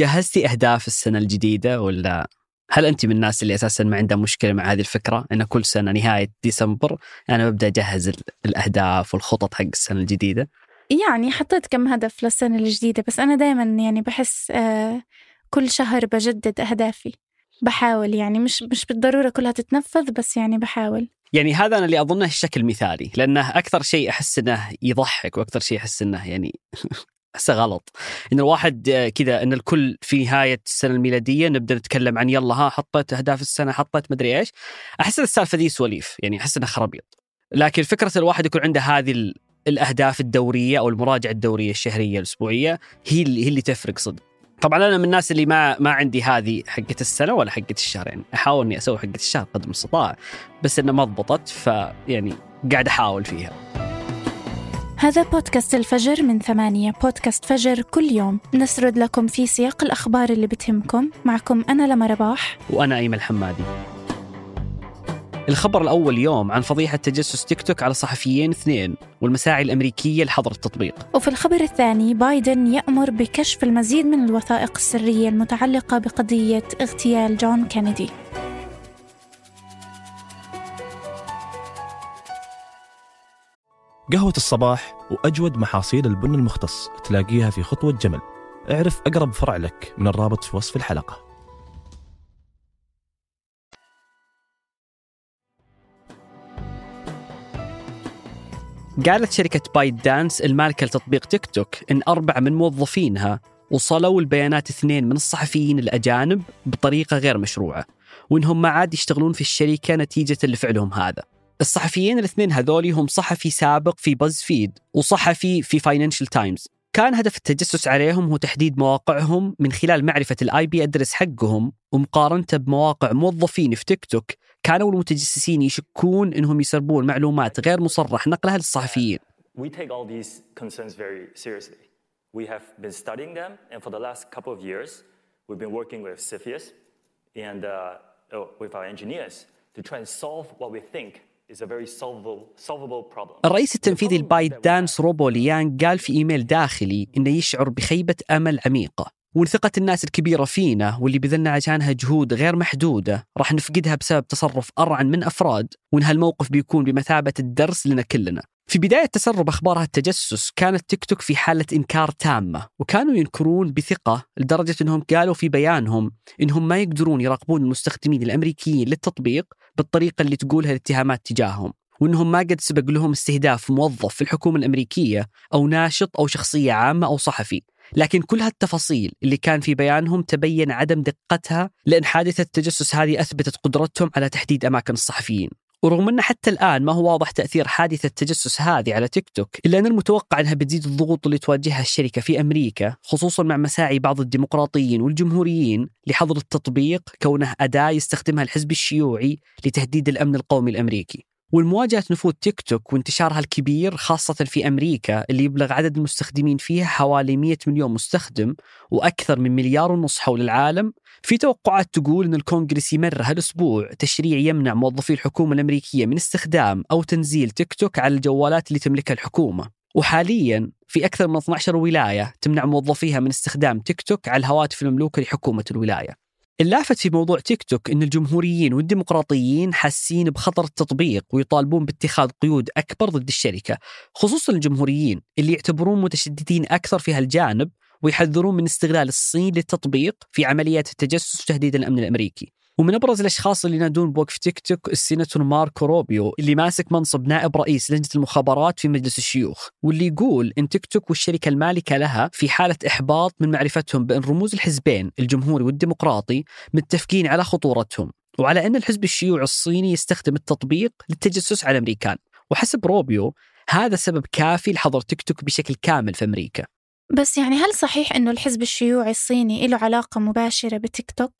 جهزتي أهداف السنة الجديدة ولا هل انت من الناس اللي أساسا ما عندها مشكلة مع هذه الفكرة؟ إن كل سنة نهاية ديسمبر أنا ببدأ أجهز الأهداف والخطط حق السنة الجديدة؟ يعني حطيت كم هدف للسنة الجديدة بس أنا دائما يعني بحس آه كل شهر بجدد أهدافي. بحاول يعني مش مش بالضرورة كلها تتنفذ بس يعني بحاول. يعني هذا أنا اللي أظنه الشكل المثالي لأنه أكثر شيء أحس إنه يضحك وأكثر شيء أحس إنه يعني احسه غلط. إن الواحد كذا إن الكل في نهاية السنة الميلادية نبدأ نتكلم عن يلا ها حطيت أهداف السنة حطيت مدري إيش. أحس السالفة ذي سواليف يعني أحس انها خرابيط لكن فكرة الواحد يكون عنده هذه الأهداف الدورية أو المراجعة الدورية الشهرية الأسبوعية هي اللي هي اللي تفرق صدق. طبعا أنا من الناس اللي ما ما عندي هذه حقة السنة ولا حقة الشهر يعني أحاول إني أسوي حقة الشهر قدر المستطاع بس إنها ما ضبطت فيعني قاعد أحاول فيها. هذا بودكاست الفجر من ثمانية. بودكاست فجر كل يوم. نسرد لكم في سياق الأخبار اللي بتهمكم. معكم أنا لما رباح. وأنا أيمن الحمادي. الخبر الأول اليوم عن فضيحة تجسس تيك توك على صحفيين اثنين والمساعي الأمريكية لحظر التطبيق. وفي الخبر الثاني بايدن يأمر بكشف المزيد من الوثائق السرية المتعلقة بقضية اغتيال جون كينيدي. قهوة الصباح وأجود محاصيل البن المختص تلاقيها في خطوة جمل. اعرف أقرب فرع لك من الرابط في وصف الحلقة. قالت شركة بايت دانس المالكة لتطبيق تيك توك إن أربعة من موظفينها وصلوا لبيانات اثنين من الصحفيين الأجانب بطريقة غير مشروعة وإنهم ما عاد يشتغلون في الشركة نتيجة لفعلهم هذا. الصحفيين الاثنين هذولي هم صحفي سابق في باز فيد وصحفي في فاينانشال تايمز كان هدف التجسس عليهم هو تحديد مواقعهم من خلال معرفة ال IP address حقهم ومقارنته بمواقع موظفين في تيك توك كانوا المتجسسين يشكون إنهم يسربون معلومات غير مصرح نقلها للصحفيين. We take all these concerns very seriously. We have been studying them and for the last couple of years we've been working with CFIUS and uh, with our engineers to try and solve what we think الرئيس التنفيذي لبايت دانس روبو ليانغ قال في إيميل داخلي إنه يشعر بخيبة أمل عميقه وان ثقه الناس الكبيرة فينا واللي بذلنا عشانها جهود غير محدودة راح نفقدها بسبب تصرف أرعن من أفراد وإن هالموقف بيكون بمثابة الدرس لنا كلنا. في بداية تسرب أخبار التجسس كانت تيك توك في حالة إنكار تامة وكانوا ينكرون بثقة لدرجة أنهم قالوا في بيانهم أنهم ما يقدرون يراقبون المستخدمين الأمريكيين للتطبيق بالطريقة اللي تقولها الاتهامات تجاههم وأنهم ما قد سبق لهم استهداف موظف في الحكومة الأمريكية أو ناشط أو شخصية عامة أو صحفي. لكن كل هالتفاصيل اللي كان في بيانهم تبين عدم دقتها لأن حادثة التجسس هذه أثبتت قدرتهم على تحديد أماكن الصحفيين. ورغم أن حتى الآن ما هو واضح تأثير حادثة التجسس هذه على تيك توك إلا أن المتوقع أنها بتزيد الضغوط اللي تواجهها الشركة في أمريكا خصوصا مع مساعي بعض الديمقراطيين والجمهوريين لحظر التطبيق كونه أداة يستخدمها الحزب الشيوعي لتهديد الأمن القومي الأمريكي. والمواجهة نفوذ تيك توك وانتشارها الكبير خاصة في أمريكا اللي يبلغ عدد المستخدمين فيها حوالي 100 مليون مستخدم وأكثر من مليار ونص حول العالم في توقعات تقول أن الكونغرس يمر هالأسبوع تشريع يمنع موظفي الحكومة الأمريكية من استخدام أو تنزيل تيك توك على الجوالات اللي تملكها الحكومة. وحاليا في أكثر من 12 ولاية تمنع موظفيها من استخدام تيك توك على الهواتف المملوكة لحكومة الولاية. اللافت في موضوع تيك توك أن الجمهوريين والديمقراطيين حاسين بخطر التطبيق ويطالبون باتخاذ قيود أكبر ضد الشركة خصوصا الجمهوريين اللي يعتبرون متشددين أكثر في هالجانب ويحذرون من استغلال الصين للتطبيق في عمليات التجسس وتهديد الأمن الأمريكي. ومن أبرز الأشخاص اللي ينادون بوقف تيك توك السيناتور ماركو روبيو اللي ماسك منصب نائب رئيس لجنة المخابرات في مجلس الشيوخ واللي يقول إن تيك توك والشركة المالكة لها في حالة إحباط من معرفتهم بأن رموز الحزبين الجمهوري والديمقراطي متفقين على خطورتهم وعلى أن الحزب الشيوعي الصيني يستخدم التطبيق للتجسس على الامريكان وحسب روبيو هذا سبب كافي لحظر تيك توك بشكل كامل في أمريكا بس يعني هل صحيح إنه الحزب الشيوعي الصيني له علاقة مباشرة بتيك توك؟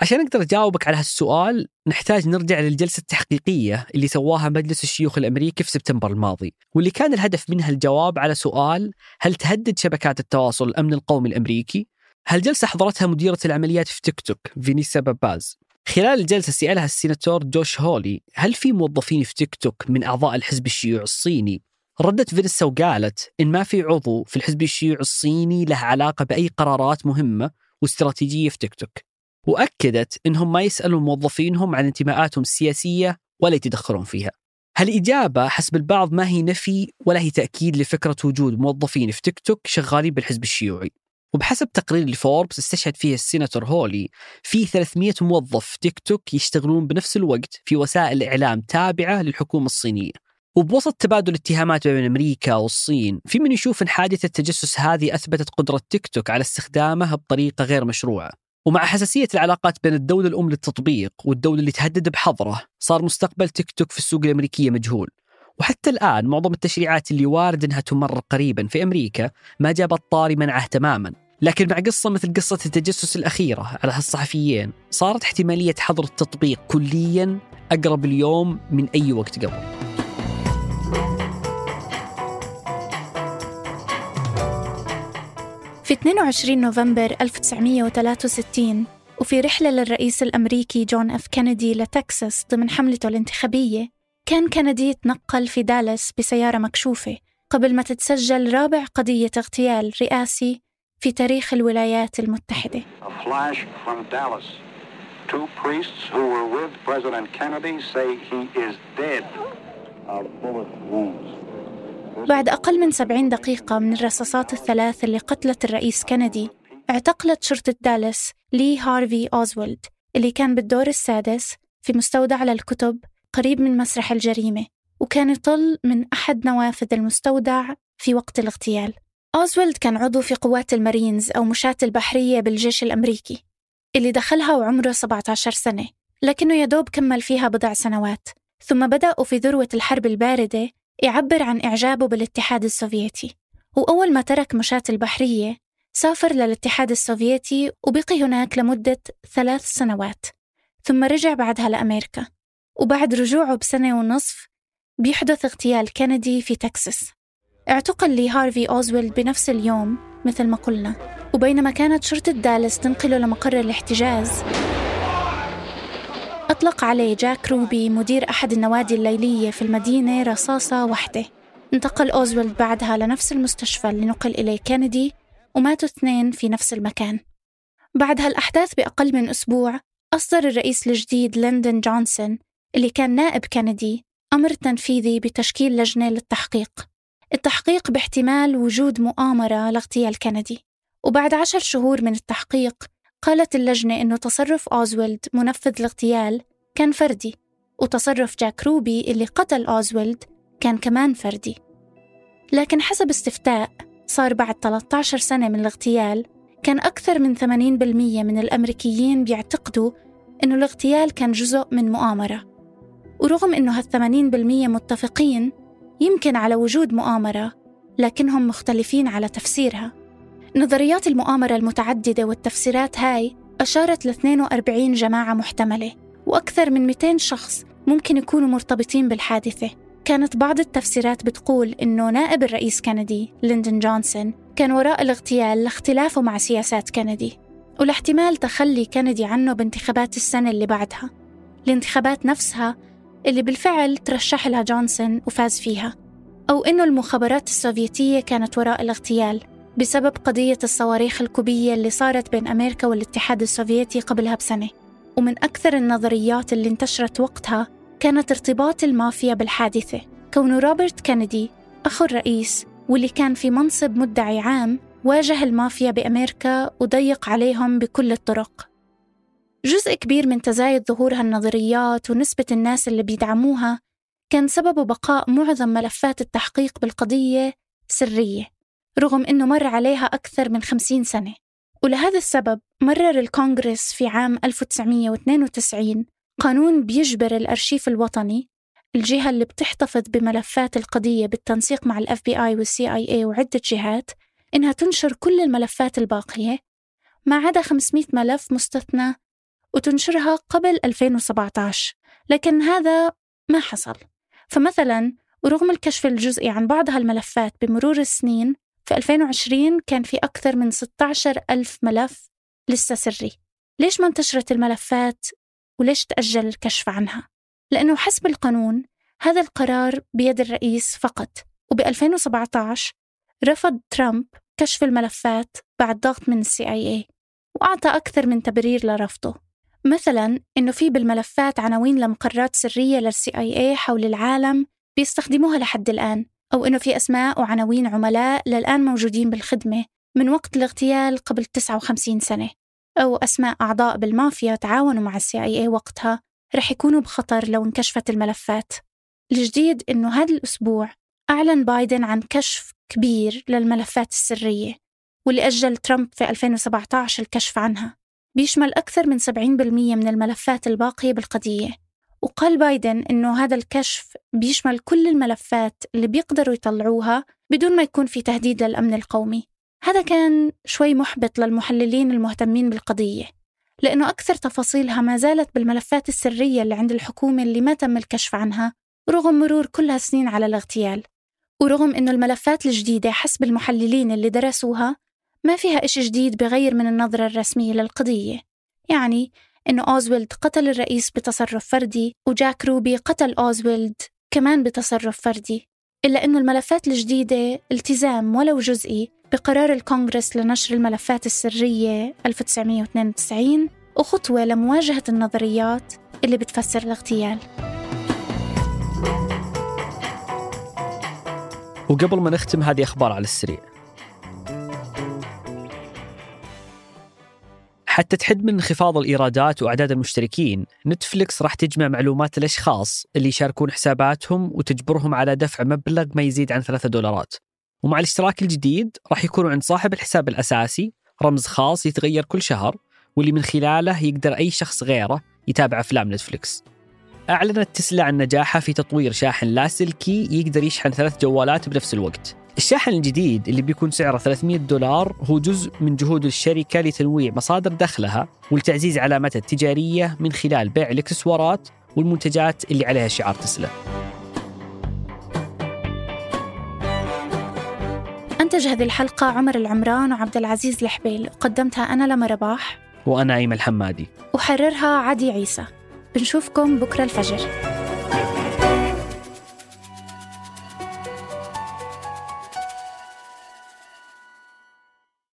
عشان أقدر اجاوبك على هالسؤال نحتاج نرجع للجلسة التحقيقية اللي سواها مجلس الشيوخ الأمريكي في سبتمبر الماضي، واللي كان الهدف منها الجواب على سؤال هل تهدد شبكات التواصل الامن القومي الأمريكي؟ هالجلسة حضرتها مديرة العمليات في تيك توك فينيسا باباز. خلال الجلسة سألها السيناتور جوش هولي هل في موظفين في تيك توك من أعضاء الحزب الشيوعي الصيني ردت فينيسا وقالت إن ما في عضو في الحزب الشيوعي الصيني له علاقة بأي قرارات مهمة واستراتيجية في تيك توك وأكدت أنهم ما يسألون موظفينهم عن انتماءاتهم السياسية ولا يتدخلون فيها. هالإجابة حسب البعض ما هي نفي ولا هي تأكيد لفكرة وجود موظفين في تيك توك شغالين بالحزب الشيوعي. وبحسب تقرير لفوربس استشهد فيه السيناتور هولي في 300 موظف تيك توك يشتغلون بنفس الوقت في وسائل إعلام تابعة للحكومة الصينية. وبوسط تبادل اتهامات بين أمريكا والصين، في من يشوف إن حادثة التجسس هذه أثبتت قدرة تيك توك على استخدامه بطريقة غير مشروعة. ومع حساسية العلاقات بين الدولة الأم للتطبيق والدولة اللي تهدد بحظره، صار مستقبل تيك توك في السوق الأمريكية مجهول. وحتى الآن معظم التشريعات اللي وارد إنها تمر قريبا في أمريكا ما جابت طاري منعه تماما. لكن مع قصة مثل قصة التجسس الأخيرة على هالصحفيين صارت احتمالية حظر التطبيق كليا أقرب اليوم من أي وقت قبل 22 نوفمبر 1963 وفي رحلة للرئيس الأمريكي جون أف كينيدي لتكساس ضمن حملته الانتخابية كان كندي يتنقل في دالاس بسيارة مكشوفة قبل ما تتسجل رابع قضية اغتيال رئاسي في تاريخ الولايات المتحدة. بعد أقل من 70 دقيقة من الرصاصات الثلاث اللي قتلت الرئيس كندي اعتقلت شرطة دالاس لي هارفي أوزولد اللي كان بالدور السادس في مستودع للكتب قريب من مسرح الجريمة وكان يطل من أحد نوافذ المستودع في وقت الاغتيال. أوزولد كان عضو في قوات المارينز أو مشاة البحرية بالجيش الأمريكي اللي دخلها وعمره 17 سنة لكنه يدوب كمل فيها بضع سنوات ثم بدأ وفي ذروة الحرب الباردة يعبر عن إعجابه بالاتحاد السوفيتي. وأول ما ترك مشاة البحرية سافر للاتحاد السوفيتي وبقي هناك لمدة ثلاث سنوات. ثم رجع بعدها لأمريكا. وبعد رجوعه بسنة ونصف بيحدث اغتيال كندي في تكساس. اعتقل لي هارفي أوزويلد بنفس اليوم مثل ما قلنا. وبينما كانت شرطة دالاس تنقله لمقر الاحتجاز أطلق عليه جاك روبي مدير أحد النوادي الليلية في المدينة رصاصة واحدة انتقل أوزولد بعدها لنفس المستشفى اللي نقل إليه كينيدي وماتوا اثنين في نفس المكان. بعد هالأحداث بأقل من أسبوع أصدر الرئيس الجديد ليندون جونسون اللي كان نائب كندي أمر تنفيذي بتشكيل لجنة للتحقيق. التحقيق باحتمال وجود مؤامرة لاغتيال كندي وبعد عشر شهور من التحقيق قالت اللجنة إنه تصرف أوزولد منفذ الاغتيال كان فردي وتصرف جاك روبي اللي قتل أوزولد كان كمان فردي. لكن حسب استفتاء صار بعد 13 سنة من الاغتيال كان أكثر من 80% من الأمريكيين بيعتقدوا إنه الاغتيال كان جزء من مؤامرة. ورغم إنه هال80% متفقين يمكن على وجود مؤامرة لكنهم مختلفين على تفسيرها. نظريات المؤامرة المتعددة والتفسيرات هاي أشارت ل 42 جماعة محتملة وأكثر من 200 شخص ممكن يكونوا مرتبطين بالحادثة. كانت بعض التفسيرات بتقول إنه نائب الرئيس كندي ليندون جونسون كان وراء الاغتيال لاختلافه مع سياسات كندي ولاحتمال تخلي كندي عنه بانتخابات السنة اللي بعدها. الانتخابات نفسها اللي بالفعل ترشح لها جونسون وفاز فيها أو إنه المخابرات السوفيتية كانت وراء الاغتيال. بسبب قضية الصواريخ الكوبية اللي صارت بين أمريكا والاتحاد السوفيتي قبلها بسنة. ومن أكثر النظريات اللي انتشرت وقتها كانت ارتباط المافيا بالحادثة. كون روبرت كينيدي أخو الرئيس واللي كان في منصب مدعي عام واجه المافيا بأمريكا وضيق عليهم بكل الطرق. جزء كبير من تزايد ظهور هالنظريات ونسبة الناس اللي بيدعموها كان سببه بقاء معظم ملفات التحقيق بالقضية سرية. رغم أنه مر عليها أكثر من خمسين سنة. ولهذا السبب مرر الكونغرس في عام 1992 قانون بيجبر الأرشيف الوطني الجهة اللي بتحتفظ بملفات القضية بالتنسيق مع ال FBI وال CIA وعدة جهات إنها تنشر كل الملفات الباقية ما عدا 500 ملف مستثنى وتنشرها قبل 2017 لكن هذا ما حصل. فمثلا ورغم الكشف الجزئي عن بعض هالملفات بمرور السنين في 2020 كان في أكثر من 16 ألف ملف لسه سري. ليش ما انتشرت الملفات؟ وليش تأجل الكشف عنها؟ لأنه حسب القانون هذا القرار بيد الرئيس فقط. وب 2017 رفض ترامب كشف الملفات بعد ضغط من السي آي اي وأعطى أكثر من تبرير لرفضه. مثلا إنه في بالملفات عناوين لمقرات سرية للسي آي اي حول العالم بيستخدموها لحد الآن. أو إنه في أسماء وعناوين عملاء للآن موجودين بالخدمة من وقت الاغتيال قبل 59 سنة أو أسماء أعضاء بالمافيا تعاونوا مع السي آي وقتها رح يكونوا بخطر لو انكشفت الملفات. الجديد إنه هذا الأسبوع أعلن بايدن عن كشف كبير للملفات السرية واللي أجل ترامب في 2017 الكشف عنها بيشمل أكثر من 70% من الملفات الباقية بالقضية. وقال بايدن إنه هذا الكشف بيشمل كل الملفات اللي بيقدروا يطلعوها بدون ما يكون في تهديد للأمن القومي. هذا كان شوي محبط للمحللين المهتمين بالقضية لأنه أكثر تفاصيلها ما زالت بالملفات السرية اللي عند الحكومة اللي ما تم الكشف عنها رغم مرور كل هالسنين على الاغتيال. ورغم أنه الملفات الجديدة حسب المحللين اللي درسوها ما فيها إشي جديد بغير من النظرة الرسمية للقضية. يعني إنه أوزويلد قتل الرئيس بتصرف فردي وجاك روبي قتل أوزويلد كمان بتصرف فردي. إلا أنه الملفات الجديدة التزام ولو جزئي بقرار الكونغرس لنشر الملفات السرية 1992 وخطوة لمواجهة النظريات اللي بتفسر الاغتيال. وقبل ما نختم هذه أخبار على السريع حتى تحد من انخفاض الإيرادات وأعداد المشتركين نتفليكس راح تجمع معلومات الأشخاص اللي يشاركون حساباتهم وتجبرهم على دفع مبلغ ما يزيد عن ثلاثة دولارات. ومع الاشتراك الجديد راح يكون عند صاحب الحساب الأساسي رمز خاص يتغير كل شهر واللي من خلاله يقدر أي شخص غيره يتابع أفلام نتفليكس. أعلنت تسلا عن نجاحها في تطوير شاحن لاسلكي يقدر يشحن ثلاث جوالات بنفس الوقت. الشاحن الجديد اللي بيكون سعره 300 دولار هو جزء من جهود الشركة لتنويع مصادر دخلها ولتعزيز علامتها التجارية من خلال بيع الإكسسوارات والمنتجات اللي عليها شعار تسلا. أنتج هذه الحلقة عمر العمران وعبد العزيز الحبيل. وقدمتها أنا لما رباح. وأنا أيمن الحمادي. وحررها عدي عيسى. بنشوفكم بكرة الفجر.